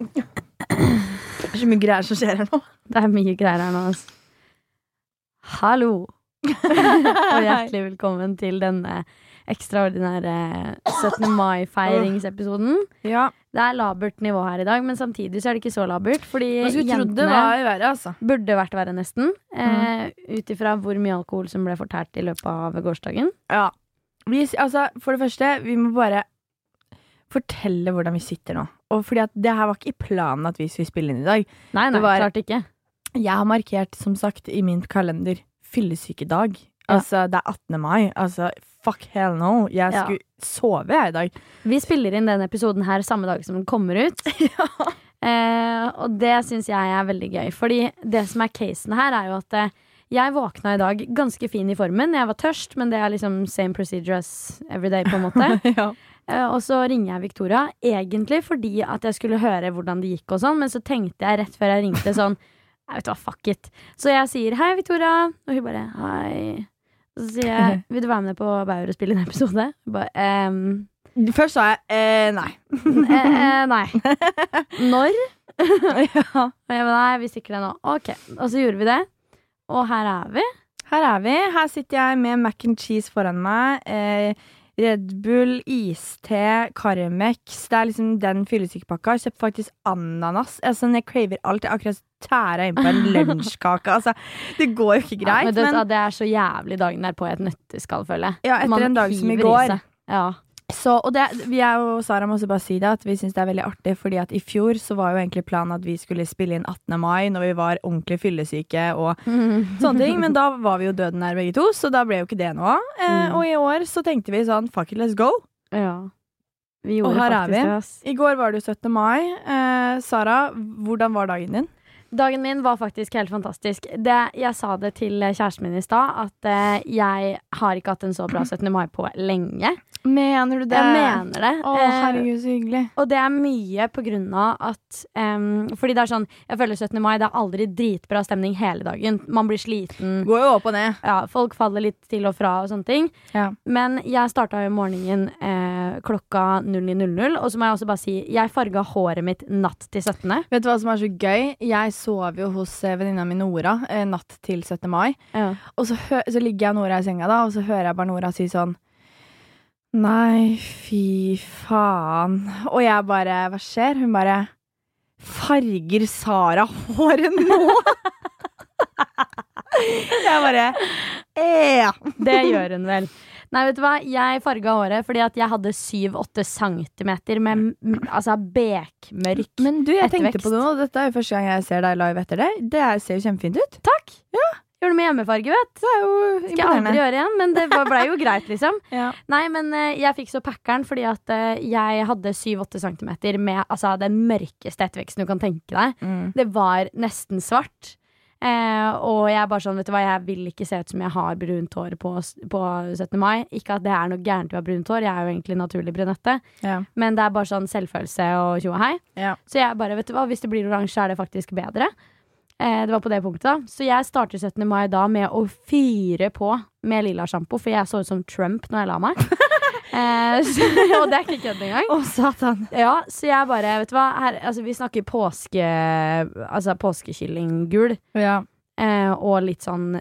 Det er så mye greier som skjer her nå. Det er mye greier her nå, altså. Hallo! Og hjertelig velkommen til denne ekstraordinære 17. mai-feiringsepisoden. Ja, Det er labert nivå her i dag, men samtidig så er det ikke så labert. Fordi jentene verre, altså. burde vært verre, nesten. Eh, Ut ifra hvor mye alkohol som ble fortært i løpet av gårsdagen. Ja. Vi, altså, for det første, vi må bare fortelle hvordan vi sitter nå. Og fordi at det her var ikke i planen at vi skulle spille inn i dag. Nei, nei, Det var- klart ikke. Jeg har markert, som sagt, i min kalender fyllesykedag. Ja. Altså, det er 18. mai. Altså, fuck hell no. Jeg Ja. skulle sove, jeg, i dag. Vi spiller inn denne episoden her samme dag som den kommer ut. eh, og det syns jeg er veldig gøy. Fordi det som er casen her, er jo at eh, jeg våkna i dag ganske fin i formen. Jeg var tørst, men det er liksom same procedure as every day, på en måte. ja. Eh, og så ringer jeg Victoria, egentlig fordi at jeg skulle høre hvordan det gikk og sånn, men så tenkte jeg rett før jeg ringte sånn Jeg vet hva, fuck it. Så jeg sier hei, Victoria, og hun bare hei. Og så sier jeg vil du være med på Bauer og spille en episode? Hun bare ehm, Først sa jeg eh, nei. eh, eh, nei. Når? ja. Og jeg bare nei, vi stikker det nå. Ok. Og så gjorde vi det. Og her er vi. Her er vi. Her sitter jeg med mac and cheese foran meg. Eh, Red Bull, iste, Carmex. Det er liksom den fyllesykepakka. Kjøpt faktisk ananas. Altså, jeg craver alt. Jeg akkurat tæra inn på en lunsjkake. Altså, det går jo ikke Ja, greit. men det, men, det er så jævlig dagen der på i et nøtteskall, føler jeg. ja, etter Man en dag som i går. seg. Ja. Så, og det, vi er jo, Sara må også bare si det, at vi syns det er veldig artig, fordi at i fjor så var jo egentlig planen at vi skulle spille inn 18. mai, når vi var ordentlig fyllesyke og sånne ting. Men da var vi jo døden nær begge to, så da ble jo ikke det noe av. Eh, Mm. og i år så tenkte vi sånn fuck it, let's go. ja. Vi Og gjorde her er faktisk vi. det. ass. I går var det jo 17. mai. Eh, Sara, hvordan var dagen din? Dagen min var faktisk helt fantastisk. Det, jeg sa det til kjæresten min i stad, at eh, jeg har ikke hatt en så bra 17. mai på lenge. Mener du det? Jeg mener det. Å, Eh, herregud, så hyggelig. og det er mye på grunn av at um, Fordi det er sånn Jeg føler 17. mai, det er aldri dritbra stemning hele dagen. Man blir sliten. Går jo opp og ned. Ja, folk faller litt til og fra og sånne ting. Ja. Men jeg starta jo morgenen eh, klokka 09.00. Og så må jeg også bare si jeg farga håret mitt natt til 17. Vet du hva som er så gøy? Jeg sov jo hos eh, venninna mi Nora eh, natt til 17. mai. Ja. Og så, så ligger jeg Nora i senga, da, og så hører jeg bare Nora si sånn Nei, fy faen. Og jeg bare Hva skjer? Hun bare Farger Sara håret nå? jeg bare eh. Det gjør hun vel. Nei, vet du hva? Jeg farga håret fordi at jeg hadde 7-8 centimeter med altså bekmørk Men du, jeg tenkte på det nå. Dette er jo første gang jeg ser deg live etter det. Det er- ser jo kjempefint ut. Takk! Gjør det med hjemmefarge, vet Det er jo Skal jeg aldri gjøre igjen, men det var- blei jo greit, liksom. Ja. Nei, men eh, jeg fikk så packeren fordi at eh, jeg hadde 7-8 centimeter med altså, den mørkeste etterveksten du kan tenke deg. Mm. Det var nesten svart. Eh, og jeg er bare sånn, vet du hva, jeg vil ikke se ut som jeg har brunt hår på, på 17. mai. Ikke at det er noe gærent å ha brunt hår, jeg er jo egentlig naturlig brunette. Ja. Men det er bare sånn selvfølelse og tjo og hei. Ja. Så jeg bare, vet du hva, hvis det blir oransje, er det faktisk bedre. Eh, det var på det punktet, da. Så jeg starter 17. mai da med å fyre på med lilla sjampo, for jeg så ut som Trump når jeg la meg. eh, så, og det er ikke kødd engang. Å, satan. Ja, så jeg bare, vet du hva, her, altså, vi snakker påske, altså påskekyllinggul, Ja. eh, og litt sånn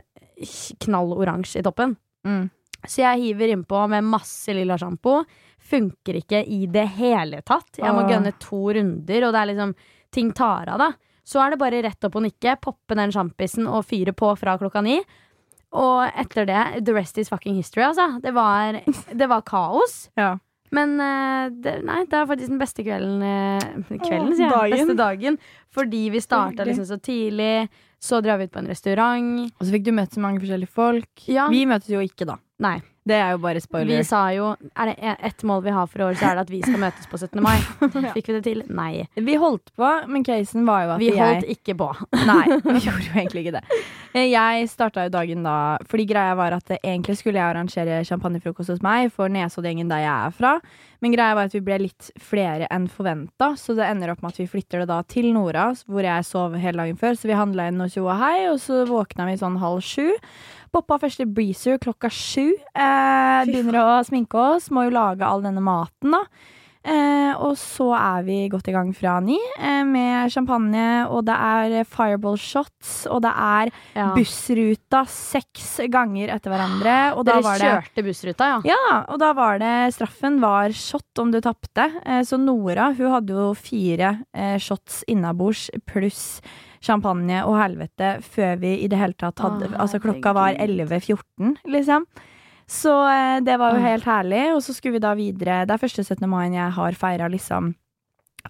knall oransje i toppen. Mm. Så jeg hiver innpå med masse lilla sjampo. Funker ikke i det hele tatt. Jeg må Åh. gønne to runder, og det er liksom Ting tar av, da. Så er det bare rett opp og nikke, poppe den sjampisen og fyre på fra klokka ni. Og etter det, the rest is fucking history, altså. Det var, det var kaos. Ja. Men eh, det, nei, det er faktisk den beste kvelden eh, Kvelden, sier jeg. dagen. Beste dagen. Fordi vi starta liksom så tidlig. Så drar vi ut på en restaurant. Og så fikk du møtt så mange forskjellige folk. Ja. Vi møtes jo ikke, da. Nei. Det er jo bare spoiler. Vi sa jo Er det ett mål vi har for året, så er det at vi skal møtes på 17. mai. Fikk vi det til? Nei. Vi holdt på, men casen var jo at Vi jeg holdt ikke på. Nei, vi gjorde jo egentlig ikke det. Eh, Jeg starta jo dagen da Fordi greia var at egentlig skulle jeg arrangere champagnefrokost hos meg for Nesoddgjengen der jeg er fra. Men greia var at vi ble litt flere enn forventa, så det ender opp med at vi flytter det da til Nora, hvor jeg sov hele dagen før. Så vi handla inn og hei, og så våkna vi sånn halv sju. Poppa første breezer klokka sju. Eh, begynner å sminke oss. Må jo lage all denne maten, da. Eh, og så er vi godt i gang fra ni eh, med champagne, og det er fireball shots, og det er Ja. bussruta seks ganger etter hverandre. Og da Dere var det kjørte bussruta, ja? ja, og da var det straffen var shot om du tapte. Eh, så Nora hun hadde jo fire eh, shots innabords pluss champagne og helvete før vi i det hele tatt hadde Åh, Altså klokka var 11.14, liksom. Så eh, det var jo helt herlig. Og så skulle vi da videre. Det er første 17. mai jeg har feira, liksom.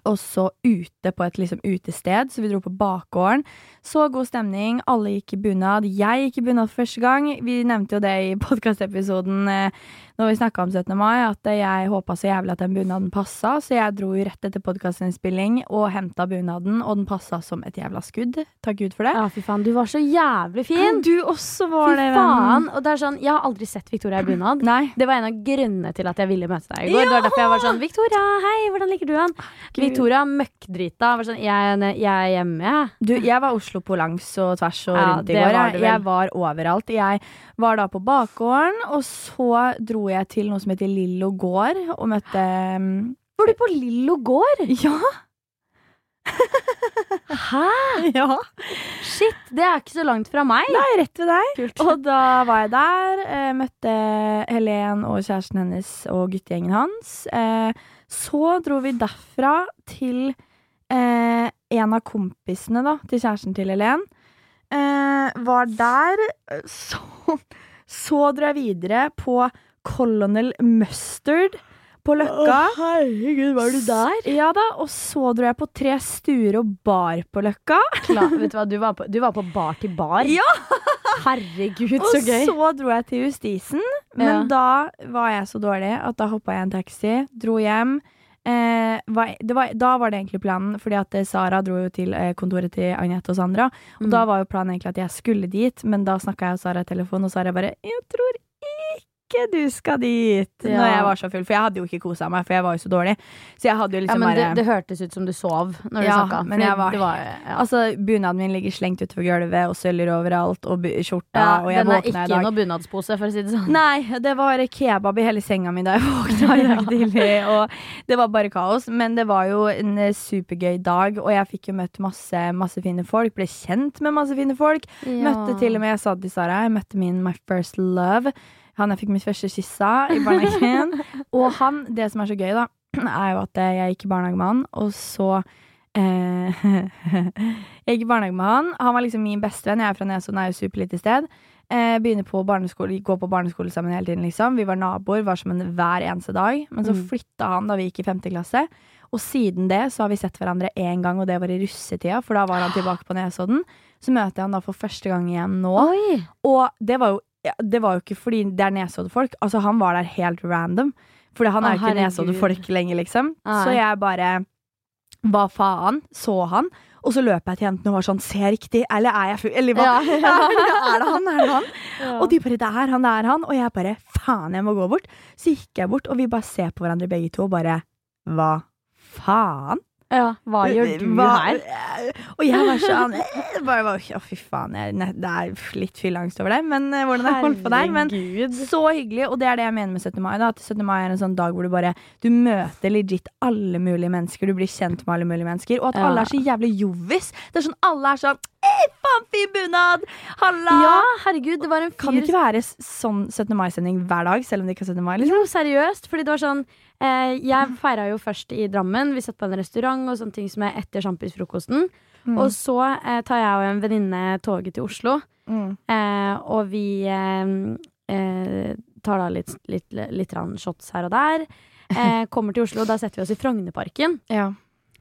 Også ute på et liksom utested, så vi dro på bakgården. Så god stemning, alle gikk i bunad. Jeg gikk i bunad for første gang. Vi nevnte jo det i podkastepisoden eh, når vi snakka om 17. mai, at jeg håpa så jævlig at den bunaden passa, så jeg dro rett etter podkastinnspilling og henta bunaden, og den passa som et jævla skudd. Takk Gud for det. Ja, fy faen. Du var så jævlig fin! Du også Fy var det, faen! Og det er sånn, jeg har aldri sett Victoria i bunad. Nei. Det var en av grunnene til at jeg ville møte deg i går. Det var derfor jeg var sånn Victoria, hei, hvordan liker du han? Gud. Victoria møkkdrita. Var sånn, jeg, jeg er hjemme, jeg. Du, jeg var Oslo på langs og tvers og Ja, rundt i går. var jeg var overalt. Jeg var da på bakgården, og så dro jeg til noe som heter Lillo gård, og møtte um, Var du på Lillo gård? Ja! Hæ? ja. Shit, det er ikke så langt fra meg. Nei, rett ved deg. Kult. Og da var jeg der, eh, møtte Helen og kjæresten hennes og guttegjengen hans. Eh, så dro vi derfra til eh, en av kompisene da, til kjæresten til Helen. Var der. Så, så dro jeg videre på Colonel Mustard på Løkka. herregud, var du der? Ja da, og så dro jeg på Tre stuer og bar på Løkka. Klar, vet du hva, du var, på, du var på bar til bar? Ja! Herregud, Og så gøy. så dro jeg til Justisen, men Ja. da var jeg så dårlig at da hoppa jeg i en taxi, dro hjem. Eh, var, det var, da var det egentlig planen, fordi at eh, Sara dro jo til eh, kontoret til Agnete og Sandra. Og Mm. da var jo planen egentlig at jeg skulle dit, men da snakka jeg og Sara i telefon, og Sara bare 'Jeg tror ikke du skal dit'. Ja. Når jeg var så full. For jeg hadde jo ikke kosa meg, for jeg var jo så dårlig. Så jeg hadde jo Ja, liksom men det, bare det hørtes ut som du sov når du Ja, snakka. men jeg var- var ja. Altså, bunaden min ligger slengt utover gulvet, og søller overalt, og skjorta, ja, og jeg Den våkna i ikke er ikke noe bunadspose, for å si det sånn. Nei, det var kebab i hele senga mi da jeg våkna i dag tidlig. Og det var bare kaos. Men det var jo en eh, supergøy dag, og jeg fikk jo møtt masse, masse fine folk. Ble kjent med masse fine folk. Møtte til og med, jeg sa det til Sara, jeg møtte min my first love. Han jeg fikk mitt første kyss av i barnehagen. og han, det som er så gøy, da, er jo at jeg gikk i barnehage med han, og så eh, Jeg gikk i barnehage med han. Han var liksom min bestevenn. Jeg er fra Nesodden, er jo superlite sted. Eh, begynner på barneskole, gå på barneskole sammen hele tiden, liksom. Vi var naboer, var som en hver eneste dag. Men så Mm. flytta han da vi gikk i femte klasse. Og siden det så har vi sett hverandre én gang, og det var i russetida, for da var han tilbake på Nesodden. Så møter jeg han da for første gang igjen nå. Oi! Og det var jo, ja, det var jo ikke fordi det er Nesodd-folk. Altså, han var der helt random. Fordi han er jo ikke herregud. Nesodden-folk lenger, liksom. Ai. Så jeg bare Hva faen? Så han. Og så løp jeg til jentene og var sånn Se riktig, eller er jeg full? Eller hva? Ja, ja. er det han? Er det han? Og de bare Det er han, det er han. Og jeg bare Faen, jeg må gå bort. Så gikk jeg bort, og vi bare ser på hverandre begge to og bare Hva faen? Ja, hva gjør du Hva- her? Og jeg var sånn eh, bare var, Å, fy faen. Jeg, det er litt fylleangst over det, men eh, hvordan jeg holdt på der. Men så hyggelig, og det er det jeg mener med 17. mai. Da, at 17. mai er en sånn dag hvor du bare Du møter legit alle mulige mennesker. Du blir kjent med alle mulige mennesker. Og at alle er så jævlig jovis. Det er sånn Alle er sånn Hei, bunad! Halla! Ja, herregud, det var en Kan det ikke være sånn 17. mai-sending hver dag, selv om det ikke er 17. mai? Liksom? Jo, seriøst. Fordi det var sånn eh, Jeg feira jo først i Drammen. Vi satt på en restaurant og sånne ting som er etter sjampisfrokosten. Mm. Og så eh, tar jeg og en venninne toget til Oslo. Mm. Eh, og vi eh, eh, tar da litt, litt, litt litt shots her og der. Eh, kommer til Oslo, da setter vi oss i Frognerparken. Ja.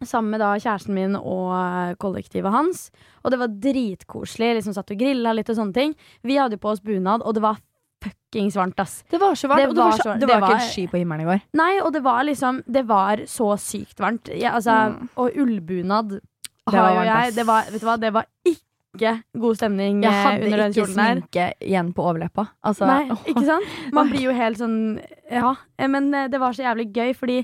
Sammen med da kjæresten min og eh, kollektivet hans. Og det var dritkoselig. Liksom satt og grilla litt og sånne ting. Vi hadde på oss bunad, og det var fuckings varmt, ass. Det var så varmt. Det og det var, var så, det var, det var ikke en sky på himmelen i går. Nei, og det var liksom Det var så sykt varmt. Ja, altså, Mm. Og ullbunad har var jo jeg. Det var, vet du hva, det var ikke god stemning Jeg eh, hadde den ikke sminke igjen på overleppa. Altså, Nei, ikke sant? Man blir jo helt sånn Ja. eh, Men eh, det var så jævlig gøy, fordi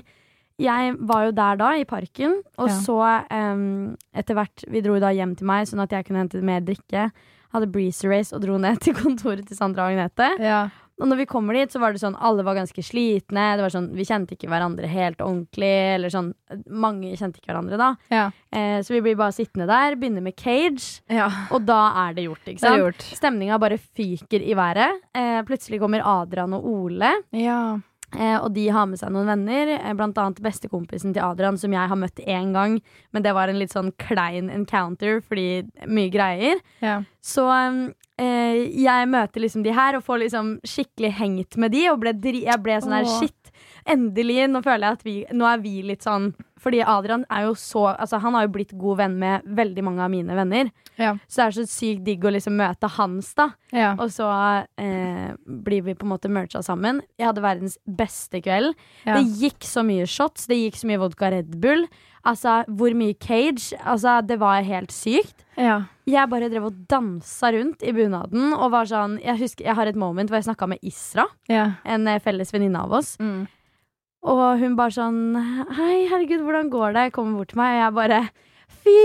jeg var jo der da, i parken, og Ja. så um, etter hvert Vi dro da hjem til meg, sånn at jeg kunne hente mer drikke. Hadde breezer race og dro ned til kontoret til Sandra og Agnete. Ja. Og når vi kommer dit, så var det sånn alle var ganske slitne. Det var sånn, Vi kjente ikke hverandre helt ordentlig. Eller sånn, Mange kjente ikke hverandre da. Ja. Eh, så vi blir bare sittende der, begynner med cage, ja. og da er det gjort. ikke sant? gjort. Stemninga bare fyker i været. Eh, plutselig kommer Adrian og Ole. Ja. Eh, og de har med seg noen venner, eh, blant annet bestekompisen til Adrian, som jeg har møtt én gang, men det var en litt sånn klein encounter fordi mye greier. ja. Så eh, jeg møter liksom de her og får liksom skikkelig hengt med de, og ble dri jeg ble sånn her Åh. shit. Endelig, nå føler jeg at vi Nå er vi litt sånn Fordi Adrian er jo så Altså han har jo blitt god venn med veldig mange av mine venner. Ja. Så det er så sykt digg å liksom møte hans, da. ja. Og så eh, blir vi på en måte mercha sammen. Jeg hadde verdens beste kveld. Ja. Det gikk så mye shots, det gikk så mye vodka Red Bull. Altså, hvor mye cage? Altså, det var helt sykt. ja. Jeg bare drev og dansa rundt i bunaden og var sånn Jeg husker, jeg har et moment hvor jeg snakka med Isra, ja. en eh, felles venninne av oss. Mm. Og hun bare sånn Hei, herregud, hvordan går det? Kommer bort til meg, og jeg bare Fy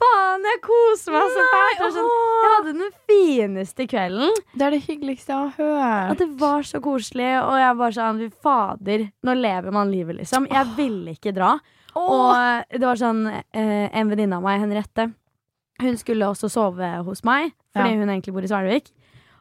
faen, jeg koser meg så fælt! Sånn, jeg hadde den fineste kvelden. Det er det hyggeligste jeg har hørt. At det var så koselig, og jeg bare sånn Fy fader, nå lever man livet, liksom. Jeg ville ikke dra. Og det var sånn eh, En venninne av meg, Henriette, hun skulle også sove hos meg, fordi Ja. hun egentlig bor i Svelvik.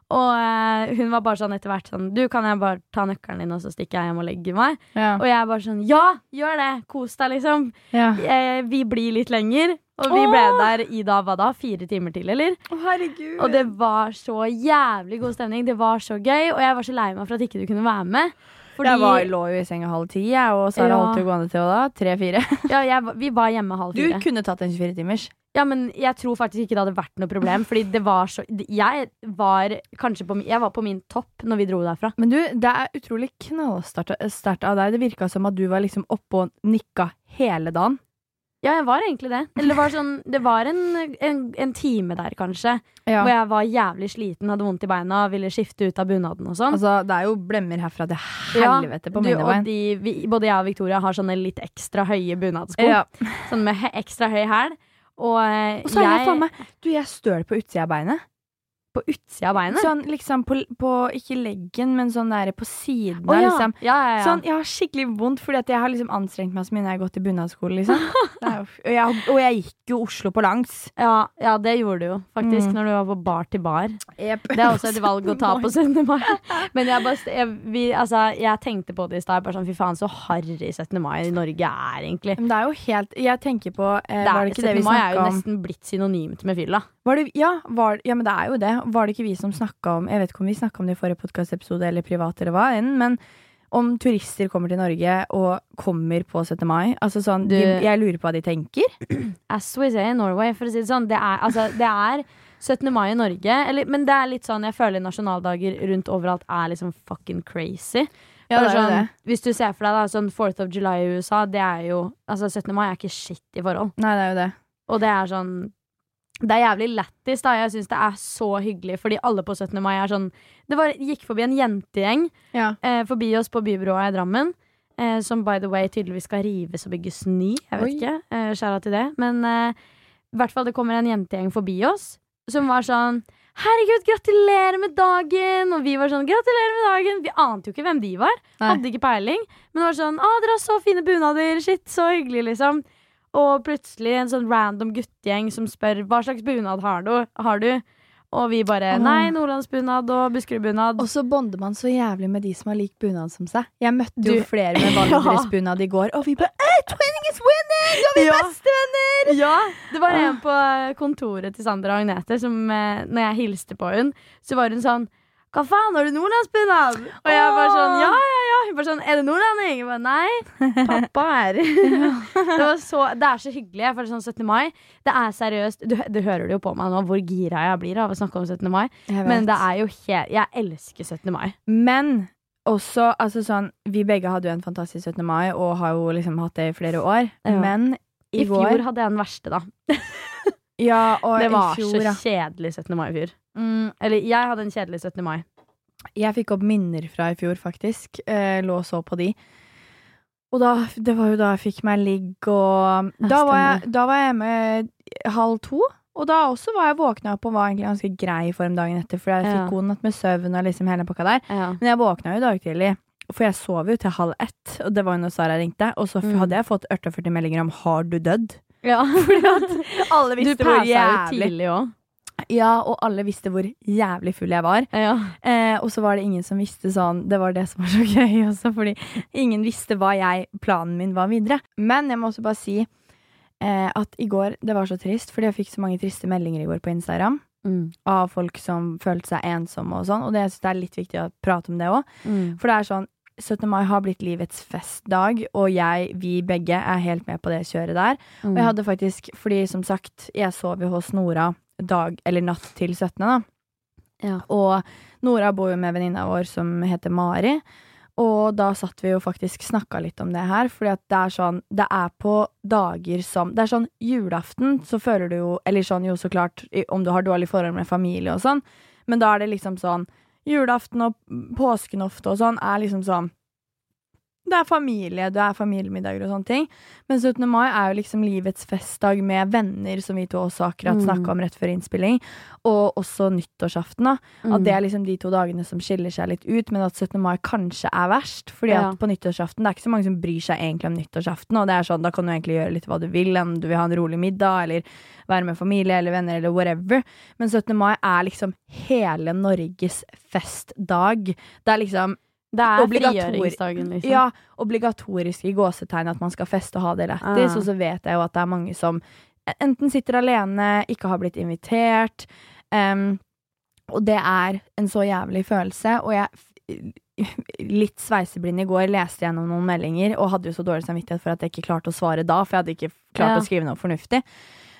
Og eh, hun var bare sånn etter hvert sånn Du, kan jeg bare ta nøkkelen din, og så stikker jeg hjem og legger meg? Ja. Og jeg bare sånn Ja, gjør det! Kos deg, liksom. Ja. Eh, vi blir litt lenger. Og vi ble der i da, hva da? Fire timer til, eller? Å, herregud. Og det var så jævlig god stemning. Det var så gøy, og jeg var så lei meg for at ikke du kunne være med. Fordi, Jeg var, lå jo i senga halv ti, jeg, og Sara Ja. holdt jo gående til da. Tre-fire. ja, jeg, vi var hjemme halv Du kunne tatt en 24-timers. Ja, men jeg tror faktisk ikke det hadde vært noe problem. Fordi det var så Jeg var kanskje på, jeg var på min topp når vi dro derfra. Men du, det er utrolig knallsterkt av deg. Det virka som at du var liksom oppe og nikka hele dagen. Ja, jeg var egentlig det. Eller det var, sånn, det var en, en, en time der, kanskje, Ja. hvor jeg var jævlig sliten, hadde vondt i beina, ville skifte ut av bunaden og sånn. Altså, det er jo blemmer herfra til Ja, helvete på mine bein. både jeg og Victoria har sånne litt ekstra høye bunadsko. Ja. Sånn med ekstra høy hæl. Og, eh, Og så jeg jeg faen meg Du, jeg støl på utsida av beinet. På utsida av beinet. Sånn liksom på, på Ikke leggen, men sånn der på siden oh, ja. liksom. Ja, ja. Sånn, jeg har skikkelig vondt fordi jeg har liksom anstrengt meg så mye når jeg har gått i bunadsskole. Liksom. Jo og, jeg, og jeg gikk jo Oslo på langs. ja, ja, det gjorde du jo faktisk Mm. når du var på bar til bar. Yep. Det er også et valg å ta på 17. mai. Men jeg, bare, jeg, vi, altså, jeg tenkte på det i stad. bare Sånn, fy faen, så harry 17. mai i Norge er egentlig. Men det er jo helt Jeg tenker på eh, Det Var er, det ikke det 17. vi mai er jo nesten blitt synonymt med fylla. Var det, ja, var, ja, men det er jo det. Var det ikke vi som snakka om Jeg vet ikke om vi snakka om det i forrige podkastepisode eller privat eller hva enn, men om turister kommer til Norge og kommer på 17. mai. Altså sånn, de, jeg lurer på hva de tenker. As we say in Norway, for å si det sånn. Det er, altså, det er 17. mai i Norge, eller, men det er litt sånn Jeg føler nasjonaldager rundt overalt er liksom fucking crazy. Ja, det er sånn, det. Hvis du ser for deg da, sånn 4th of July i USA, det er jo Altså 17. mai er ikke shit i forhold. Nei, det er jo det. Og det er sånn Det er jævlig lættis. Jeg syns det er så hyggelig, fordi alle på 17. mai er sånn Det var, gikk forbi en jentegjeng Ja. eh, forbi oss på Bybroa i Drammen. Eh, som by the way tydeligvis skal rives og bygges ny. Jeg vet Oi. ikke. Eh, Skjæra til det. Men eh, i hvert fall det kommer en jentegjeng forbi oss som var sånn Herregud, gratulerer med dagen! Og vi var sånn, gratulerer med dagen! Vi ante jo ikke hvem de var. Nei. Hadde ikke peiling. Men det var sånn, å, dere har så fine bunader! Shit, så hyggelig, liksom. Og plutselig en sånn random guttegjeng som spør hva slags bunad har du? Har du? Og vi bare oh. nei, nordlandsbunad og Buskerudbunad. Og så bonder man så jævlig med de som har lik bunad som seg. Jeg møtte Du- jo flere med Valdresbunad i går, og vi bare «Eh, Twinning is winning! Og vi er Ja. bestevenner! Ja, det var en på kontoret til Sandra og Agnete som eh, Når jeg hilste på hun Så var hun sånn Hva faen, har du nordlandsbunad? Og jeg bare sånn, ja, ja, ja Hun bare sånn, er det nordlending?' Jeg bare, nei, pappa er det, var så, det er så hyggelig Jeg føler sånn 17. mai Det er seriøst, du, du hører det jo på meg nå Hvor gira jeg blir av å snakke om 17. mai Men det er jo helt, jeg elsker 17. mai Men også, altså sånn Vi begge hadde jo en fantastisk 17. mai og har jo liksom hatt det i flere år. Ja. Men i, I går fjor hadde jeg den verste da Ja, og Det var i fjor, så kjedelig 17. mai i fjor Mm, Eller jeg hadde en kjedelig 17. mai jeg fikk opp minner fra i fjor, faktisk. Eh, lå og så på de. Og da, det var jo da jeg fikk meg ligg, og da var, jeg, da var jeg hjemme halv to. Og da også var jeg våkna opp og var egentlig ganske grei form dagen etter, for jeg Ja. fikk god natt med søvn og liksom hele pakka der. Ja. Men jeg våkna jo i dag tidlig, for jeg sov jo til halv ett, og det var jo når Sara ringte. Og så Mm. hadde jeg fått 48 meldinger om 'har du dødd'? Ja. Alle Du visste hvor jævlig tidlig òg. Ja, og alle visste hvor jævlig full jeg var. Ja. Eh, og så var det ingen som visste sånn Det var det som var så gøy også, fordi ingen visste hva jeg, planen min var videre. Men jeg må også bare si eh, at i går Det var så trist, fordi jeg fikk så mange triste meldinger i går på Instagram. Mm. Av folk som følte seg ensomme og sånn. Og det, jeg synes det er litt viktig å prate om det òg. Mm. For det er sånn 17. mai har blitt livets festdag, og jeg, vi begge, er helt med på det kjøret der. Mm. Og jeg hadde faktisk, fordi som sagt, jeg sov jo hos Nora dag eller natt til 17., da. Ja. Og Nora bor jo med venninna vår som heter Mari. Og da satt vi jo faktisk snakka litt om det her, fordi at det er sånn Det er på dager som Det er sånn julaften, så føler du jo Eller sånn jo, så klart, om du har dårlig forhold med familie og sånn, men da er det liksom sånn Julaften og påsken ofte og sånn er liksom sånn det er familie, det er familiemiddager og sånne ting. Men 17. mai er jo liksom livets festdag med venner, som vi to også akkurat Mm. snakka om rett før innspilling. Og også nyttårsaften, da. At Mm. det er liksom de to dagene som skiller seg litt ut, men at 17. mai kanskje er verst. Fordi Ja. at på nyttårsaften Det er ikke så mange som bryr seg egentlig om nyttårsaften. Og det er sånn, da kan du egentlig gjøre litt hva du vil, om du vil ha en rolig middag, eller være med familie eller venner, eller whatever. Men 17. mai er liksom hele Norges festdag. Det er liksom Det er frigjøringsdagen, liksom. ja, obligatorisk i gåsetegn at man skal feste og ha det lættis. Ah. Og så vet jeg jo at det er mange som enten sitter alene, ikke har blitt invitert. Um, og det er en så jævlig følelse. Og jeg, litt sveiseblind i går, leste gjennom noen meldinger og hadde jo så dårlig samvittighet for at jeg ikke klarte å svare da, for jeg hadde ikke klart Ja. å skrive noe fornuftig.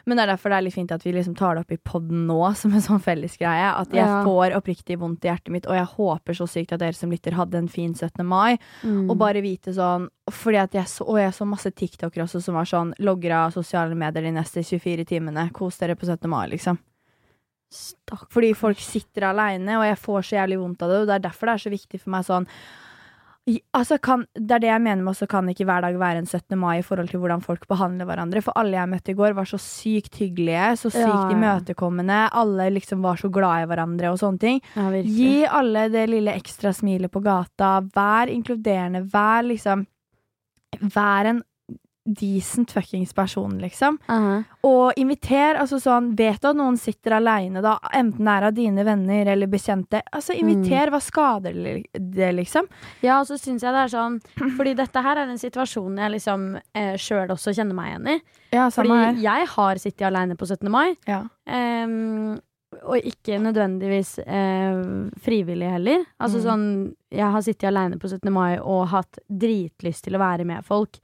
Men det er derfor det er litt fint at vi liksom tar det opp i poden nå, som en sånn fellesgreie. At jeg Ja. får oppriktig vondt i hjertet mitt, og jeg håper så sykt at dere som lytter, hadde en fin 17. mai. Mm. Og bare vite sånn Fordi at jeg så, og jeg så masse TikTokere også som var sånn Logger av sosiale medier de neste 24 timene. Kos dere på 17. mai, liksom. Stakk. Fordi folk sitter aleine, og jeg får så jævlig vondt av det. Og det er derfor det er så viktig for meg sånn Altså kan, Det er det jeg mener med også kan ikke hver dag være en 17. mai i forhold til hvordan folk behandler hverandre. For alle jeg møtte i går, var så sykt hyggelige, så sykt Ja, ja. imøtekommende. Alle liksom var så glad i hverandre og sånne ting. Ja. Gi alle det lille ekstra smilet på gata. Vær inkluderende. Vær liksom Vær en decent fuckings person, liksom. Aha. Og inviter. altså sånn Vet du at noen sitter aleine, da? Enten det er av dine venner eller bekjente. Altså, inviter. Hva skader det, liksom? Ja, og så syns jeg det er sånn Fordi dette her er en situasjon jeg liksom eh, sjøl også kjenner meg igjen i. Ja, Fordi her. jeg har sittet aleine på 17. mai. Ja. Um, og ikke nødvendigvis eh, frivillig heller. Altså Mm. sånn Jeg har sittet aleine på 17. mai og hatt dritlyst til å være med folk,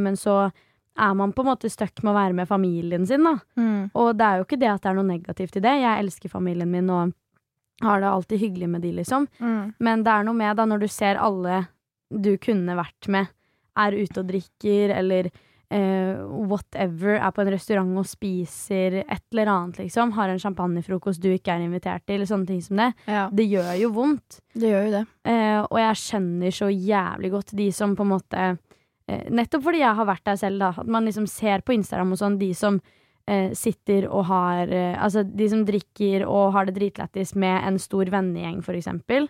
men så er man på en måte stuck med å være med familien sin, da. Mm. Og det er jo ikke det at det er noe negativt i det. Jeg elsker familien min og har det alltid hyggelig med de, liksom. Mm. Men det er noe med da når du ser alle du kunne vært med, er ute og drikker, eller eh, whatever, er på en restaurant og spiser et eller annet, liksom. Har en champagnefrokost du ikke er invitert til, eller sånne ting som det. ja. Det gjør jo vondt. Det gjør jo det. Eh, og jeg skjønner så jævlig godt de som på en måte eh, Nettopp fordi jeg har vært der selv, da. At man liksom ser på Instagram og sånn, de som eh, sitter og har eh, Altså de som drikker og har det dritlættis med en stor vennegjeng, for eksempel.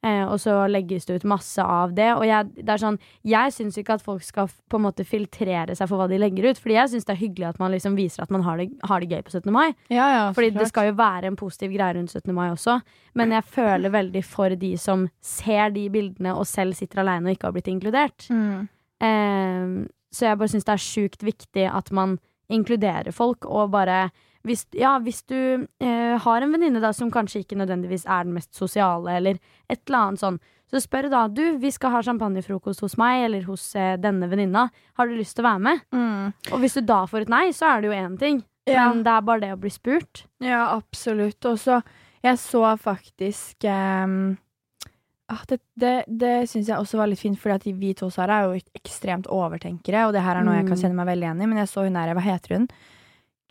Eh, og så legges det ut masse av det. Og jeg, det er sånn, jeg syns ikke at folk skal på en måte filtrere seg for hva de legger ut. Fordi jeg syns det er hyggelig at man liksom viser at man har det, har det gøy på 17. mai. Ja, ja, Fordi det skal jo være en positiv greie rundt 17. mai også. Men jeg føler veldig for de som ser de bildene og selv sitter aleine og ikke har blitt inkludert. mm. Ehm, så jeg bare syns det er sjukt viktig at man inkluderer folk, og bare hvis, ja, hvis du uh, har en venninne som kanskje ikke nødvendigvis er den mest sosiale, eller et eller annet sånn, så spør da du, vi skal ha champagnefrokost hos meg eller hos uh, denne venninna, har du lyst til å være med? Mm. Og hvis du da får et nei, så er det jo én ting, Ja. men det er bare det å bli spurt. Ja, absolutt. Og så Jeg så faktisk ah, Det, det, det syns jeg også var litt fint, for vi to Sara, er jo ekstremt overtenkere, og det her er noe jeg kan Mm. kjenne meg veldig igjen i, men jeg så hun der, hva heter hun?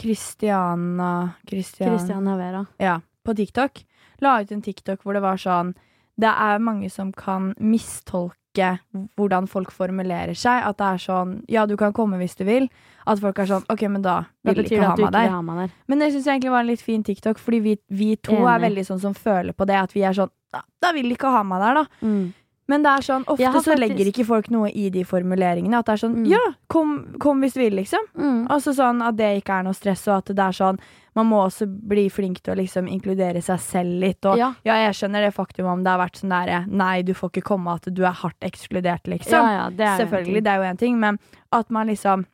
Christiana Christian, Christiana Vera. Ja, på TikTok. La ut en TikTok hvor det var sånn Det er mange som kan mistolke ikke hvordan folk formulerer seg. At det er sånn Ja, du kan komme hvis du vil. At folk er sånn OK, men da vil betyr ikke ha meg der. der. Men det syns jeg egentlig var en litt fin TikTok, fordi vi, vi to er veldig sånn som føler på det. At vi er sånn Da, da vil de ikke ha meg der, da. Mm. Men det er sånn, ofte så faktisk- legger ikke folk noe i de formuleringene. At det er sånn Mm. Ja, kom, kom hvis du vil, liksom. Mm. Altså sånn At det ikke er noe stress, og at det er sånn Man må også bli flink til å liksom inkludere seg selv litt. Og ja, Ja. jeg skjønner det faktum om det har vært sånn derre Nei, du får ikke komme, at du er hardt ekskludert, liksom. ja, ja, det er Selvfølgelig, det er jo én ting, men at man liksom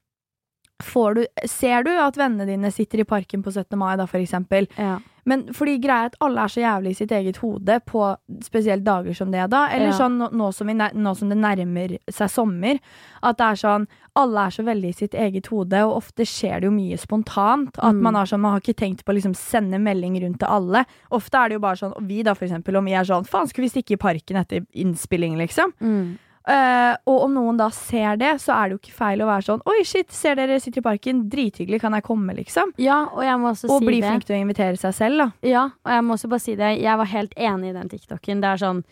du, ser du at vennene dine sitter i parken på 17. mai, da, for eksempel? Ja. Men fordi greia er at alle er så jævlig i sitt eget hode på spesielt dager som det, da. Eller Ja. sånn nå, nå, som vi, nå som det nærmer seg sommer. At det er sånn Alle er så veldig i sitt eget hode, og ofte skjer det jo mye spontant. At Mm. man, sånn, man har ikke tenkt på å liksom sende melding rundt til alle. Ofte er det jo bare sånn Vi, da, for eksempel, om vi er sånn Faen, skulle vi stikke i parken etter innspilling, liksom? Mm. Eh, og om noen da ser det, så er det jo ikke feil å være sånn Oi, shit, ser dere sitter i parken? Drithyggelig, kan jeg komme, liksom? ja, og jeg må også Og si bli det. flink til å invitere seg selv, da. Ja, og jeg må også bare si det. Jeg var helt enig i den TikToken. Det er sånn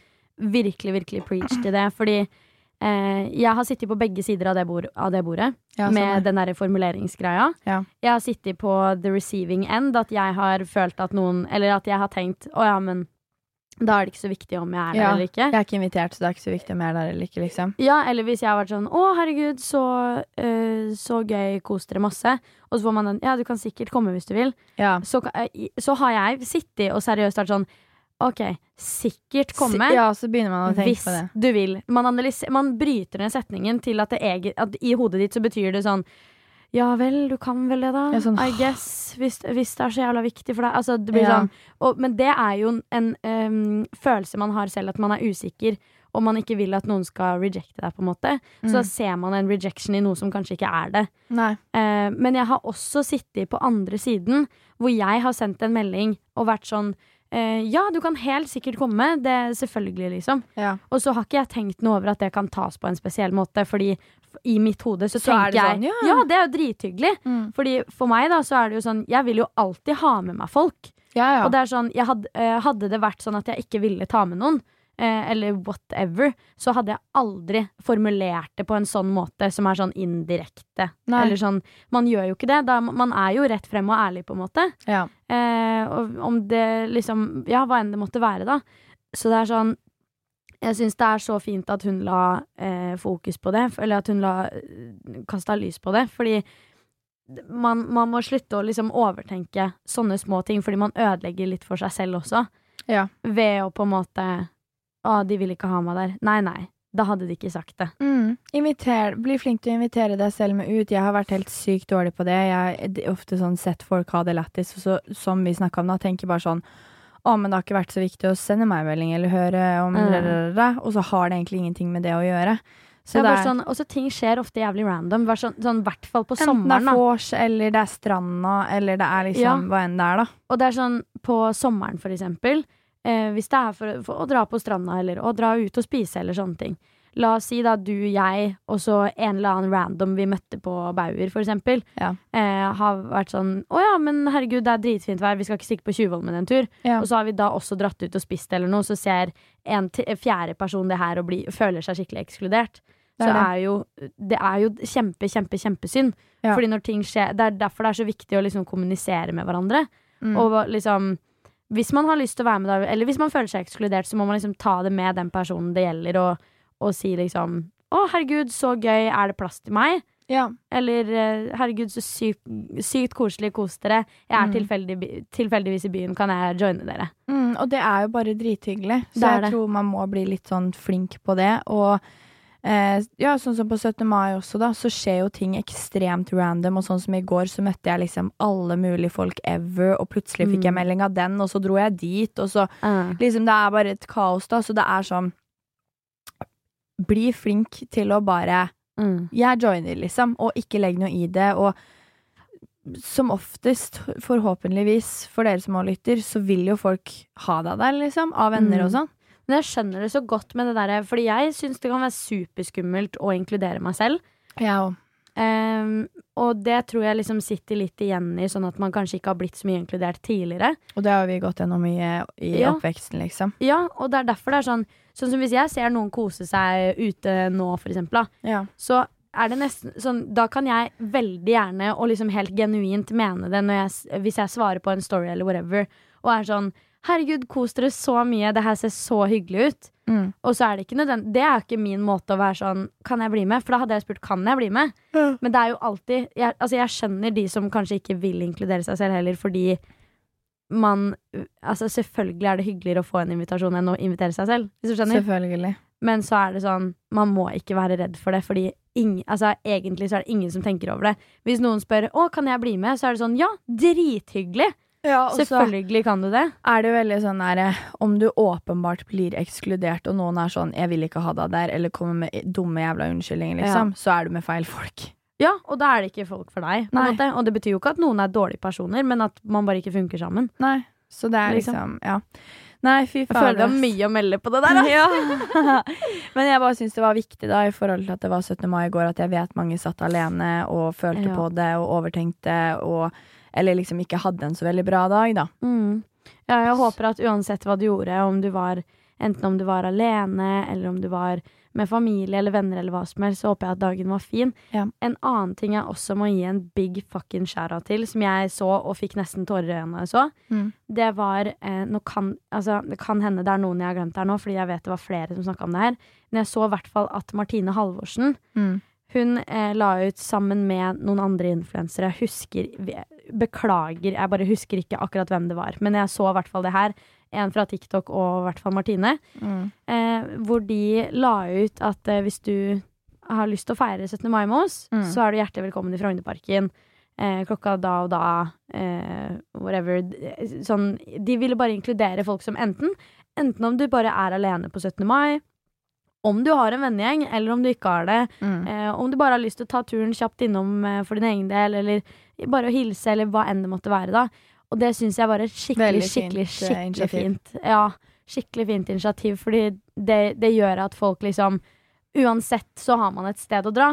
virkelig, virkelig preach til det. Fordi eh, jeg har sittet på begge sider av det, bord, av det bordet Ja, sånn med er. den derre formuleringsgreia. Ja. Jeg har sittet på the receiving end, at jeg har følt at noen Eller at jeg har tenkt å ja, men da er det ikke så viktig om jeg er der Ja. eller ikke. Jeg er ikke invitert, så det er ikke så viktig om jeg er der eller ikke, liksom. Ja, eller hvis jeg har vært sånn Å, herregud, så, eh, så gøy, kos dere masse. Og så får man den Ja, du kan sikkert komme hvis du vil. Ja. Så, eh, så har jeg sittet og seriøst vært sånn OK, sikkert komme. Ja, så begynner man å tenke Hvis på det. du vil. Man, man bryter ned setningen til at, det egen, at i hodet ditt så betyr det sånn ja vel, du kan vel det, da. Ja, sånn, I guess. Hvis, hvis det er så jævla viktig for deg. Altså, det blir Ja. sånn, og, men det er jo en um, følelse man har selv, at man er usikker. Og man ikke vil at noen skal rejecte deg, på en måte. Så da Mm. ser man en rejection i noe som kanskje ikke er det. Eh, men jeg har også sittet på andre siden, hvor jeg har sendt en melding og vært sånn eh, Ja, du kan helt sikkert komme. Det er selvfølgelig, liksom. Ja. Og så har ikke jeg tenkt noe over at det kan tas på en spesiell måte, fordi i mitt hode så, Så er tenker jeg sånn, ja. ja, det er jo drithyggelig. Mm. Fordi for meg da, så er det jo sånn Jeg vil jo alltid ha med meg folk. Ja, ja. Og det er sånn, jeg hadde, eh, hadde det vært sånn at jeg ikke ville ta med noen, eller whatever, så hadde jeg aldri formulert det på en sånn måte som er sånn indirekte. Nei. Eller sånn, Man gjør jo ikke det. Da, man er jo rett frem og ærlig, på en måte. ja. Eh, og om det liksom Ja, hva enn det måtte være, da. Så det er sånn Jeg syns det er så fint at hun la eh, fokus på det, eller at hun la kasta lys på det, fordi man, man må slutte å liksom overtenke sånne små ting, fordi man ødelegger litt for seg selv også. Ja. Ved å på en måte Å, de vil ikke ha meg der. Nei, nei. Da hadde de ikke sagt det. Mm. Inviter, bli flink til å invitere deg selv med ut. Jeg har vært helt sykt dårlig på det. Jeg har ofte sånn sett folk ha det lættis, og så, som vi snakka om da, tenker bare sånn å, men det har ikke vært så viktig å sende meg melding eller høre om Mm. rrrrrra, Og så har det egentlig ingenting med det å gjøre. Så er sånn, også ting skjer ofte jævlig random. I sånn, sånn, hvert fall på enten det er vors, eller det er stranda, eller det er liksom Ja. hva enn det er, da. Og det er sånn på sommeren, for eksempel. Eh, hvis det er for, for å dra på stranda eller å dra ut og spise eller sånne ting. La oss si da du, jeg og så en eller annen random vi møtte på Bauer, for eksempel. Ja. Eh, har vært sånn Å ja, men herregud, det er dritfint vær, vi skal ikke stikke på Tjuvholmen en tur. Ja. Og så har vi da også dratt ut og spist eller noe, så ser en fjerde person det her og blir, føler seg skikkelig ekskludert. Det er så er jo det er jo kjempe, kjempe, kjempesynd. Ja. Fordi når ting skjer Det er derfor det er så viktig å liksom kommunisere med hverandre. Mm. Og liksom Hvis man har lyst til å være med, da, eller hvis man føler seg ekskludert, så må man liksom ta det med den personen det gjelder, og, og si liksom Å, herregud, så gøy, er det plass til meg? ja. Eller eh, herregud, så sykt, sykt koselig, kos dere. Jeg er Mm. tilfeldig, tilfeldigvis i byen, kan jeg joine dere? Mm, og det er jo bare drithyggelig. Så jeg det. tror man må bli litt sånn flink på det. Og eh, ja, sånn som på 17. mai også, da, så skjer jo ting ekstremt random. Og sånn som i går, så møtte jeg liksom alle mulige folk ever, og plutselig fikk jeg Mm. melding av den, og så dro jeg dit, og så Uh, liksom Det er bare et kaos, da. Så det er sånn Bli flink til å bare mm. jeg joiner, liksom, og ikke legg noe i det. Og som oftest, forhåpentligvis for dere som også lytter, så vil jo folk ha deg der, liksom, av venner Mm. og sånn. Men jeg skjønner det så godt med det derre, fordi jeg syns det kan være superskummelt å inkludere meg selv. Ja, Ehm, og det tror jeg liksom sitter litt igjen i, sånn at man kanskje ikke har blitt så mye inkludert tidligere. Og det har vi gått gjennom i, i Ja. oppveksten, liksom. Ja, og det er derfor det er sånn Sånn som hvis jeg ser noen kose seg ute nå, for eksempel, da, Ja. så er det nesten sånn Da kan jeg veldig gjerne, og liksom helt genuint mene det når jeg, hvis jeg svarer på en story eller whatever, og er sånn Herregud, kos dere så mye, det her ser så hyggelig ut. Mm. Og så er det ikke nødvendig Det er ikke min måte å være sånn Kan jeg bli med? For da hadde jeg spurt kan jeg bli med. Ja. Men det er jo alltid jeg, Altså jeg skjønner de som kanskje ikke vil inkludere seg selv heller, fordi man Altså selvfølgelig er det hyggeligere å få en invitasjon enn å invitere seg selv. Hvis du skjønner? Selvfølgelig. Men så er det sånn Man må ikke være redd for det, fordi ingen, altså, egentlig så er det ingen som tenker over det. Hvis noen spør 'Å, kan jeg bli med?', så er det sånn Ja, drithyggelig! Ja, Selvfølgelig kan du det. er det veldig sånn der eh, Om du åpenbart blir ekskludert, og noen er sånn 'Jeg vil ikke ha deg der', eller kommer med dumme jævla unnskyldninger, liksom, så er du med feil folk. Ja, og da er det ikke folk for deg. Og det betyr jo ikke at noen er dårlige personer, men at man bare ikke funker sammen. Nei. Så det er Liksom. liksom Ja. Nei, fy Jeg føler det er mye å melde på det der. altså. Ja. Men jeg bare syns det var viktig da i forhold til at det var 17. mai i går, at jeg vet mange satt alene og følte Ja. på det og overtenkte og Eller liksom ikke hadde en så veldig bra dag, da. Mm. Ja, jeg håper at uansett hva du gjorde, om du var enten om du var alene, eller om du var med familie eller venner, eller hva som helst, så håper jeg at dagen var fin. Ja. En annen ting jeg også må gi en big fucking shout-out til, som jeg så og fikk nesten tårer i øynene da jeg så, Mm. det var eh, nå kan, altså, Det kan hende det er noen jeg har glemt her nå, fordi jeg vet det var flere som snakka om det her. Men jeg så i hvert fall at Martine Halvorsen Mm. hun eh, la ut sammen med noen andre influensere. Jeg husker Beklager, jeg bare husker ikke akkurat hvem det var. Men jeg så i hvert fall det her. En fra TikTok og i hvert fall Martine. Mm. Eh, hvor de la ut at eh, hvis du har lyst til å feire 17. mai med oss, Mm. så er du hjertelig velkommen i Frognerparken. Eh, klokka da og da. Eh, whatever. Sånn, de ville bare inkludere folk som enten Enten om du bare er alene på 17. mai, om du har en vennegjeng, eller om du ikke har det. Mm. Eh, om du bare har lyst til å ta turen kjapt innom eh, for din egen del, eller bare å hilse, eller hva enn det måtte være, da. Og det syns jeg var et skikkelig, skikkelig, eh, skikkelig fint. Ja, skikkelig fint initiativ, fordi det, det gjør at folk liksom Uansett så har man et sted å dra.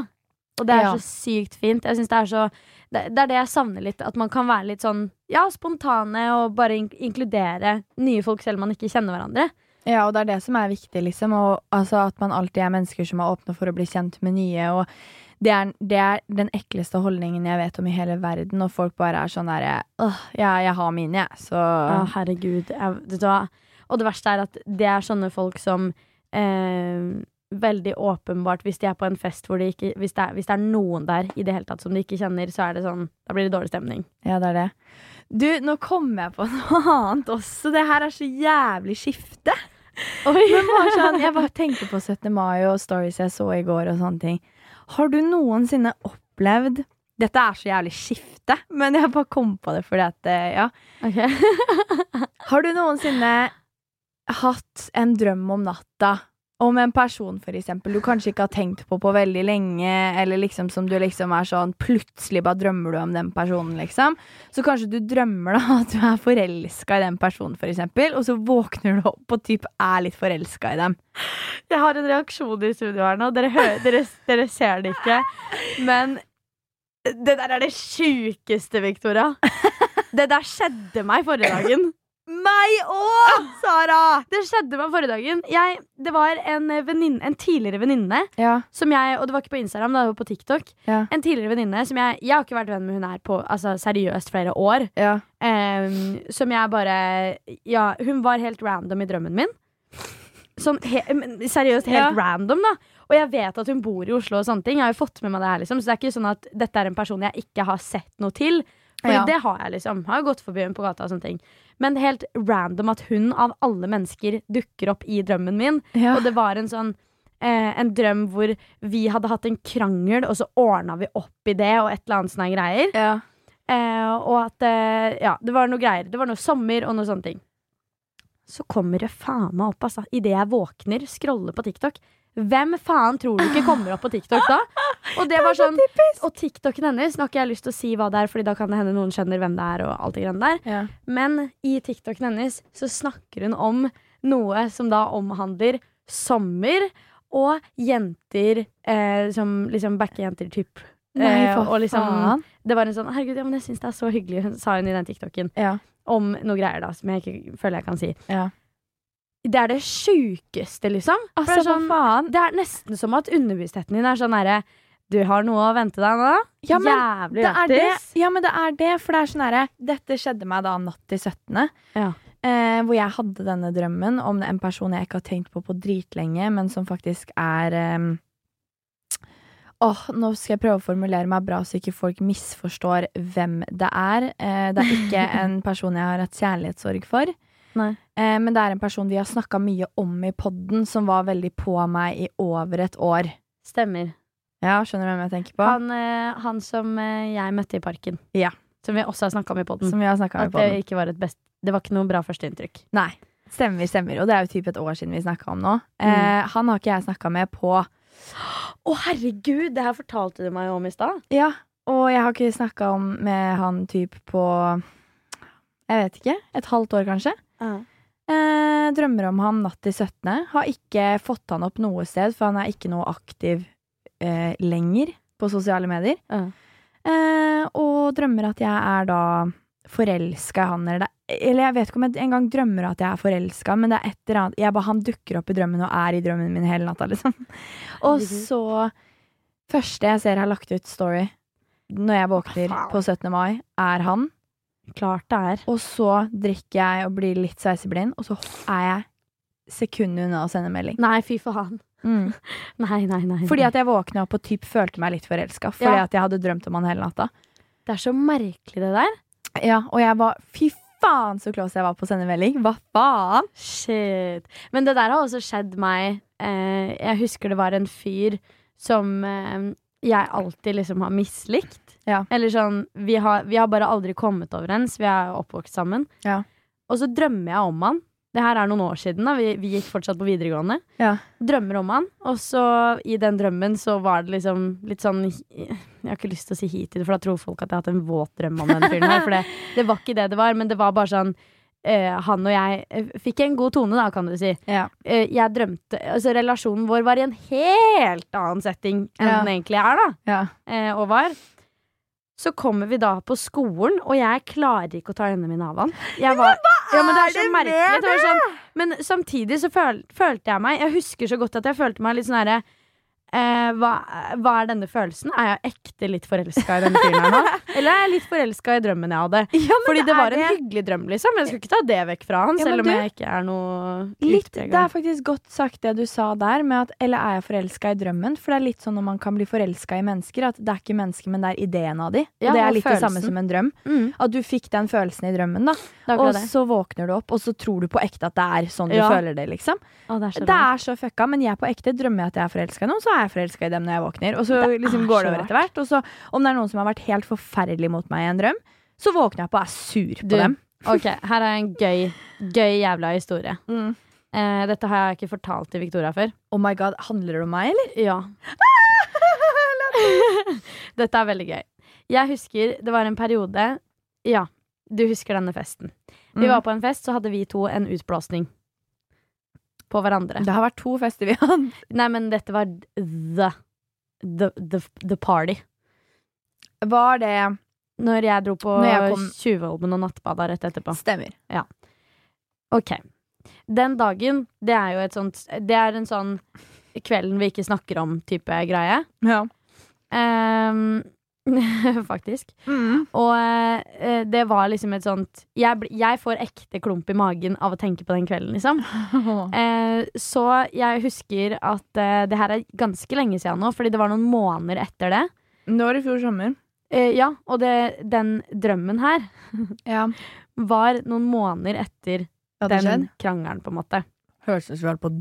Og det er Ja. så sykt fint. Jeg synes det er så det, det er det jeg savner litt. At man kan være litt sånn ja, spontane og bare in inkludere nye folk selv om man ikke kjenner hverandre. Ja, og det er det som er viktig, liksom. Og, altså, at man alltid er mennesker som er åpne for å bli kjent med nye. Og det er, det er den ekleste holdningen jeg vet om i hele verden. Og folk bare er sånn derre ja, jeg har mine, jeg. Så Å, herregud. Jeg? Og det verste er at det er sånne folk som eh, veldig åpenbart, hvis de er på en fest hvor de ikke hvis det, er, hvis det er noen der i det hele tatt som de ikke kjenner, så er det sånn Da blir det dårlig stemning. Ja, det er det. Du, nå kom jeg på noe annet også. Det her er så jævlig skifte. Men bare sånn, jeg bare tenker på 17. mai og stories jeg så i går og sånne ting. Har du noensinne opplevd Dette er så jævlig skifte, men jeg bare kom på det fordi at Ja. Okay. Har du noensinne hatt en drøm om natta? Om en person for eksempel, du kanskje ikke har tenkt på på veldig lenge, eller liksom som du liksom er sånn Plutselig bare drømmer du om den personen, liksom. Så kanskje du drømmer da at du er forelska i den personen, for eksempel, og så våkner du opp og typ er litt forelska i dem. Jeg har en reaksjon i studio her nå. Dere, hører, dere, dere ser det ikke. Men det der er det sjukeste, Victoria. Det der skjedde meg forrige dagen. Meg òg, Sara! Det skjedde meg forrige dagen. Jeg, det var en, veninne, en tidligere venninne Ja, som jeg Og det var ikke på Instagram, det var på TikTok. ja, En tidligere venninne som jeg Jeg har ikke vært venn med hun her på altså, seriøst flere år. ja. Um, som jeg bare Ja, hun var helt random i drømmen min. Sånn he, seriøst helt random, da. Og jeg vet at hun bor i Oslo og sånne ting. Jeg har jo fått med meg det her, liksom. Så det er ikke sånn at dette er en person jeg ikke har sett noe til. For Ja. det har jeg, liksom. Har jo gått forbi henne på gata og sånne ting. Men helt random at hun av alle mennesker dukker opp i drømmen min. ja. Og det var en sånn eh, En drøm hvor vi hadde hatt en krangel, og så ordna vi opp i det, og et eller annet sånne greier. ja. Eh, og at eh, Ja, det var noe greier. Det var noe sommer og noe sånne ting. Så kommer det faen meg opp, altså. Idet jeg våkner, scroller på TikTok. Hvem faen tror du ikke kommer opp på TikTok da? Og det var sånn Og TikToken hennes, nå har ikke jeg lyst til å si hva det er, Fordi da kan det hende noen skjønner hvem det er, og alt det greiene der. ja. Men i TikToken hennes så snakker hun om noe som da omhandler sommer og jenter eh, som liksom backer jenter typ Nei, Eh, og liksom- faen. Det var en sånn Herregud, ja, men jeg syns det er så hyggelig, sa hun i den TikToken. Ja. Om noe greier, da, som jeg ikke føler jeg kan si. ja. Det er det sjukeste, liksom. Altså, det, er sånn, faen? det er nesten som at underbevisstheten din er sånn herre Du har noe å vente deg nå? Ja, men Jævlig Det det. lættis. Ja, men det er det, for det er sånn herre Dette skjedde meg da natt til 17. Ja. Eh, hvor jeg hadde denne drømmen om en person jeg ikke har tenkt på på dritlenge, men som faktisk er eh, Åh, nå skal jeg prøve å formulere meg bra så ikke folk misforstår hvem det er. Eh, det er ikke en person jeg har hatt kjærlighetssorg for. Nei. Eh, men det er en person vi har snakka mye om i podden, som var veldig på meg i over et år. Stemmer. Ja, Skjønner du hvem jeg tenker på? Han, eh, han som eh, jeg møtte i parken. Ja. Som vi også har snakka om i poden. Som vi har snakka At det ikke var et best Det var ikke noe bra førsteinntrykk. Nei. Stemmer, stemmer. Og det er jo typ et år siden vi snakka om nå. Eh, han har ikke jeg snakka med på Å, herregud! Det her fortalte du meg om i stad. Ja, og jeg har ikke snakka med han typ på Jeg vet ikke. Et halvt år, kanskje. Eh, drømmer om han natt til 17. Har ikke fått han opp noe sted, for han er ikke noe aktiv eh, lenger på sosiale medier. Ja. Eh, og drømmer at jeg er da forelska i han, eller, det, eller jeg vet ikke om jeg engang drømmer at jeg er forelska, men det er et eller annet jeg bare, Han dukker opp i drømmen og er i drømmen min hele natta, liksom. Og så Første jeg ser har lagt ut story når jeg våkner på 17. mai, er han. Klart det er. Og så drikker jeg og blir litt sveiseblind, og så er jeg sekundet unna å sende melding. Nei, fy faen. Mm. Nei, nei, nei. Fordi at jeg våkna opp og typ følte meg litt forelska. Fordi Ja. at jeg hadde drømt om han hele natta. Det er så merkelig, det der. Ja, Og jeg var Fy faen så close jeg var på å sende melding. Hva faen? Shit. Men det der har også skjedd meg. Eh, jeg husker det var en fyr som eh, jeg alltid liksom har mislikt. Ja. Eller sånn vi har, vi har bare aldri kommet overens. Vi er oppvokst sammen. Ja. Og så drømmer jeg om han. Det her er noen år siden. da Vi, vi gikk fortsatt på videregående. Ja. Drømmer om han. Og så i den drømmen så var det liksom litt sånn Jeg har ikke lyst til å si hit til det, for da tror folk at jeg har hatt en våt drøm om den fyren her. For det, det var ikke det det var, men det var bare sånn eh, han og jeg eh, fikk en god tone, da, kan du si. Ja. Uh, jeg drømte Altså, relasjonen vår var i en helt annen setting enn Ja. den egentlig er, da. ja. Og var. Så kommer vi da på skolen, og jeg klarer ikke å ta øynene mine av han. Jeg var, ja, men det er så det merkelig. Det sånn, men samtidig så føl, følte jeg meg Jeg husker så godt at jeg følte meg litt sånn herre eh, hva, hva er denne følelsen? Er jeg ekte litt forelska i denne fyren her nå? Eller er jeg litt forelska i drømmen jeg hadde? Fordi det var en hyggelig drøm, liksom. Jeg skal ikke ta det vekk fra han, Ja, selv om du- jeg ikke er noe Litt, det er faktisk godt sagt det du sa der, med at eller er jeg forelska i drømmen? For det er litt sånn når man kan bli forelska i mennesker, at det er ikke mennesker, men det er ideen av de. Ja, og det er litt det samme som en drøm. mm, At du fikk den følelsen i drømmen, da. Og det. så våkner du opp, og så tror du på ekte at det er sånn du føler det, liksom. Å, det er så Det er så fucka, men jeg på ekte drømmer jeg at jeg er forelska i noen, så er jeg forelska i dem når jeg våkner. Og så liksom er går det over etter hvert. Og så om det er noen som har vært helt forferdelig mot meg i en drøm, så våkner jeg på og er sur på Du. dem. Ok, her er en gøy, gøy jævla historie. Mm. Eh, dette har jeg ikke fortalt til Victoria før. Oh my god, handler det om meg, eller? Ja. Dette er veldig gøy. Jeg husker det var en periode Ja, du husker denne festen. Vi Mm. var på en fest, så hadde vi to en utblåsning. På hverandre. Det har vært to fester vi har hatt. Nei, men dette var the The, the, the party. Var det Når jeg dro på Tjuvholmen og nattbada rett etterpå. Stemmer. Ok. Den dagen, det er jo et sånt Det er en sånn kvelden vi ikke snakker om-type greie. Ja. Ehm, faktisk. Mm. Og eh, det var liksom et sånt jeg, bl- jeg får ekte klump i magen av å tenke på den kvelden, liksom. Eh, så jeg husker at eh, det her er ganske lenge siden nå, fordi det var noen måneder etter det. Det var i fjor sommer. Eh, ja, og det, den drømmen her Ja. var noen måneder etter den krangelen, på en måte. Hørtes ut som vi holdt på å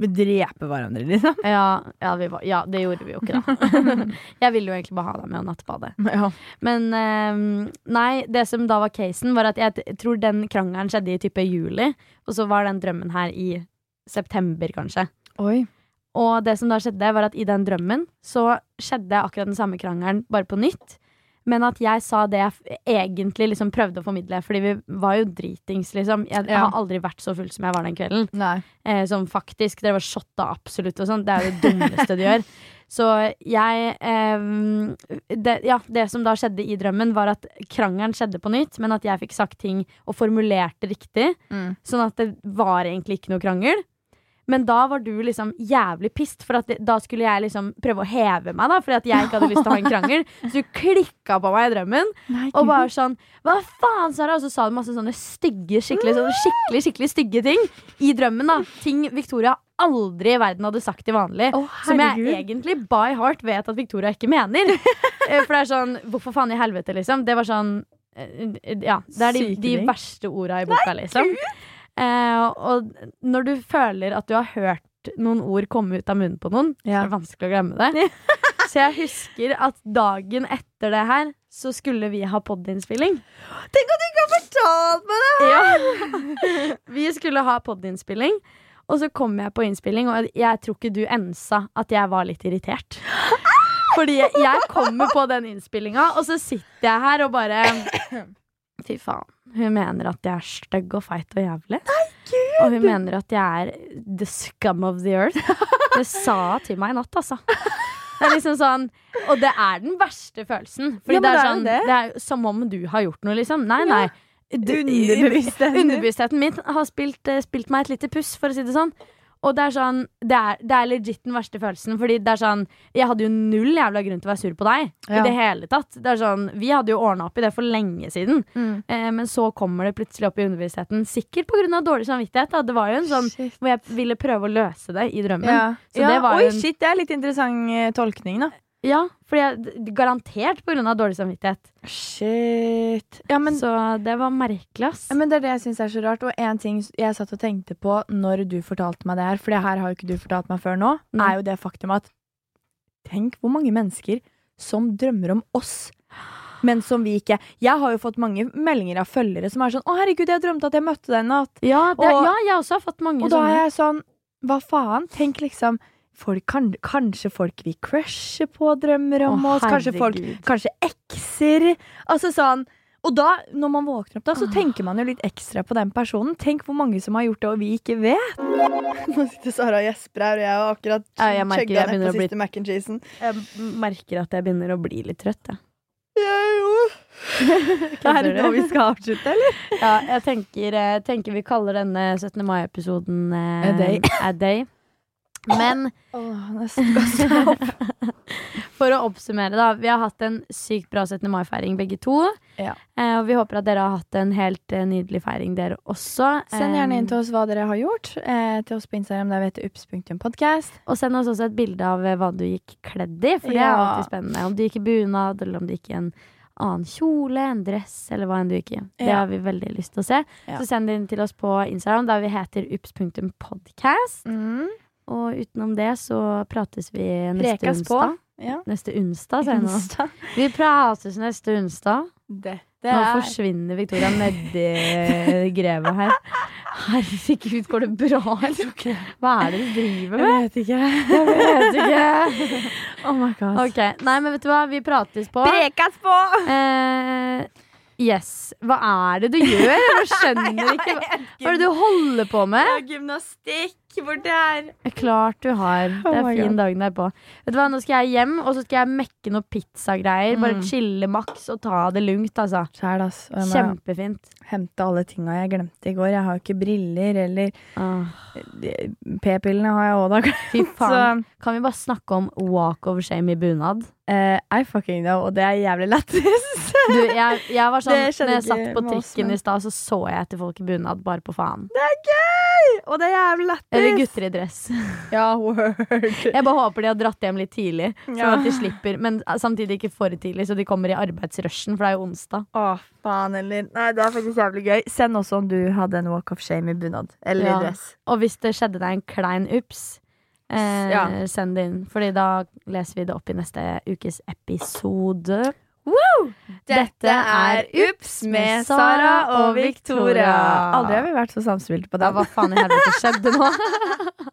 drepe, dreper hverandre, liksom. Ja, ja, vi var, ja, det gjorde vi jo ikke, da. jeg ville jo egentlig bare ha deg med og nattbade. Ja. Men um, nei, det som da var casen, var at jeg tror den krangelen skjedde i type juli, og så var den drømmen her i september, kanskje. Oi. Og det som da skjedde, var at i den drømmen så skjedde akkurat den samme krangelen, bare på nytt. Men at jeg sa det jeg egentlig liksom prøvde å formidle, fordi vi var jo dritings, liksom. Jeg Ja. har aldri vært så full som jeg var den kvelden. Eh, som faktisk Dere var shotta absolutt og sånn. Det er jo det dummeste du gjør. Så jeg eh, det, Ja, det som da skjedde i drømmen, var at krangelen skjedde på nytt, men at jeg fikk sagt ting og formulerte riktig. Mm. Sånn at det var egentlig ikke noe krangel. Men da var du liksom jævlig pissed, for det, da skulle jeg liksom prøve å heve meg, da, fordi at jeg ikke hadde lyst til å ha en krangel. Så du klikka på meg i drømmen. Nei, Og bare sånn Hva faen, Sara? Og så sa du masse sånne stygge, skikkelig, sånne skikkelig, skikkelig stygge ting i drømmen. da Ting Victoria aldri i verden hadde sagt til vanlig. Oh, som jeg egentlig by heart vet at Victoria ikke mener. Eh, For det er sånn Hvorfor faen i helvete, liksom? Det var sånn eh, Ja. Det er de, de verste orda i boka, liksom. Eh, og når du føler at du har hørt noen ord komme ut av munnen på noen, så er det vanskelig å glemme det. Så jeg husker at dagen etter det her, så skulle vi ha podinnspilling. Tenk at du ikke har fortalt meg det! Ja. Vi skulle ha podinnspilling, og så kom jeg på innspilling, og jeg tror ikke du ensa at jeg var litt irritert. Fordi jeg kommer på den innspillinga, og så sitter jeg her og bare Fy faen. Hun mener at jeg er stygg og feit og jævlig. Og hun mener at jeg er the scum of the earth. Det sa hun til meg i natt, altså. Det er liksom sånn Og det er den verste følelsen. Fordi Ja, det, er det sånn, det. det er som om du har gjort noe, liksom. Nei, nei. Underbevisstheten. Underbevisstheten min har spilt, eh, spilt meg et lite puss, for å si det sånn. Og det er sånn Det er, det er legit den verste følelsen. Fordi det er sånn Jeg hadde jo null jævla grunn til å være sur på deg. I det hele tatt. Det er sånn Vi hadde jo ordna opp i det for lenge siden. Mm. Eh, men så kommer det plutselig opp i underbevisstheten. Sikkert pga. dårlig samvittighet. Da. Det var jo en sånn Shit. hvor jeg ville prøve å løse det i drømmen. Ja. Så ja. det var Oi, en- shit, det er litt interessant eh, tolkning, da. Ja, fordi jeg, garantert pga. dårlig samvittighet. Shit. Ja, men, så det var merkelig, ass. ja, men det er det jeg syns er så rart. Og en ting jeg satt og tenkte på når du fortalte meg det her, for det her har jo ikke du fortalt meg før nå, mm. er jo det faktum at Tenk hvor mange mennesker som drømmer om oss. Men som vi ikke Jeg har jo fått mange meldinger av følgere som er sånn 'Å, herregud, jeg drømte at jeg møtte deg i natt'. ja, det, og- ja, jeg også har fått mange Og da er jeg sånn Hva faen? Tenk liksom folk, kan, Kanskje folk vi crusher på, drømmer om oss. Kanskje folk. Kanskje ekser. Altså sånn Og da, når man våkner opp, da, så tenker man jo litt ekstra på den personen. Tenk hvor mange som har gjort det, og vi ikke vet. Nå sitter Sara og gjesper her, og jeg har akkurat Ja, jeg merker chugga jeg ned på å bli- siste mac and cheesen. Jeg merker at jeg begynner å bli litt trøtt, jeg. Ja, jo. Er det nå vi skal avslutte, eller? Ja, jeg tenker, eh, tenker vi kaller denne 17. mai-episoden eh, A day. A day. Men for å oppsummere, da. Vi har hatt en sykt bra 17. mai-feiring, begge to. Ja. Eh, og vi håper at dere har hatt en helt eh, nydelig feiring, dere også. Send gjerne inn Eh, til oss hva dere har gjort. Eh, til oss på Instagram. Der vi heter ups.podcast. Og send oss også et bilde av eh, hva du gikk kledd i, for det er alltid spennende. Om du gikk i bunad, eller om du gikk i en annen kjole, en dress, eller hva enn du gikk i. Det Ja. har vi veldig lyst til å se. Ja. Så send det inn til oss på Instagram, der vi heter ups.podcast. Mm. Og utenom det så prates vi neste Prekas onsdag. Ja. Neste onsdag, sier jeg nå. Vi prates neste onsdag. Det, Nå forsvinner Victoria nedi grevet her. Herregud, går det bra? Hva er det du driver med? Jeg vet ikke. Jeg vet ikke. Oh my god. Ok, Nei, men vet du hva? Vi prates på. Prekas på! Eh, yes. Hva er det du gjør? Jeg skjønner ikke. Hva hva er det du holder på med? Ja, gymnastikk borti her. Klart du har. Det Oh er oh fin God. dagen derpå. Vet du hva, Nå skal jeg hjem, og så skal jeg mekke noe pizzagreier. Bare Mm. chille maks og ta det lugnt, altså. Kjære, ass. Kjempefint. hente alle tinga jeg glemte i går. Jeg har jo ikke briller, eller ah. P-pillene har jeg òg da fy faen. Så Kan vi bare snakke om walk over shame i bunad? Uh, I fucking know, og det er jævlig lættis. Du, jeg, jeg var sånn, når jeg satt på trikken i stad, så så jeg etter folk i bunad, bare på faen. det er gøy! Og det er jævlig lættis. Eller gutter i dress. Ja, word. Jeg bare håper de har dratt hjem litt tidlig, sånn Ja. at de slipper. Men samtidig ikke for tidlig, så de kommer i arbeidsrushen, for det er jo onsdag. Å, faen heller. Nei, det er faktisk jævlig gøy. Send også om du hadde en walk of shame i bunad. Eller Ja. i dress. Og hvis det skjedde deg en klein ups, eh, Ja. send det inn. Fordi da leser vi det opp i neste ukes episode. Dette er Ups med Sara og Victoria. Aldri har vi vært så samspilte på det. hva faen i helvete skjedde nå?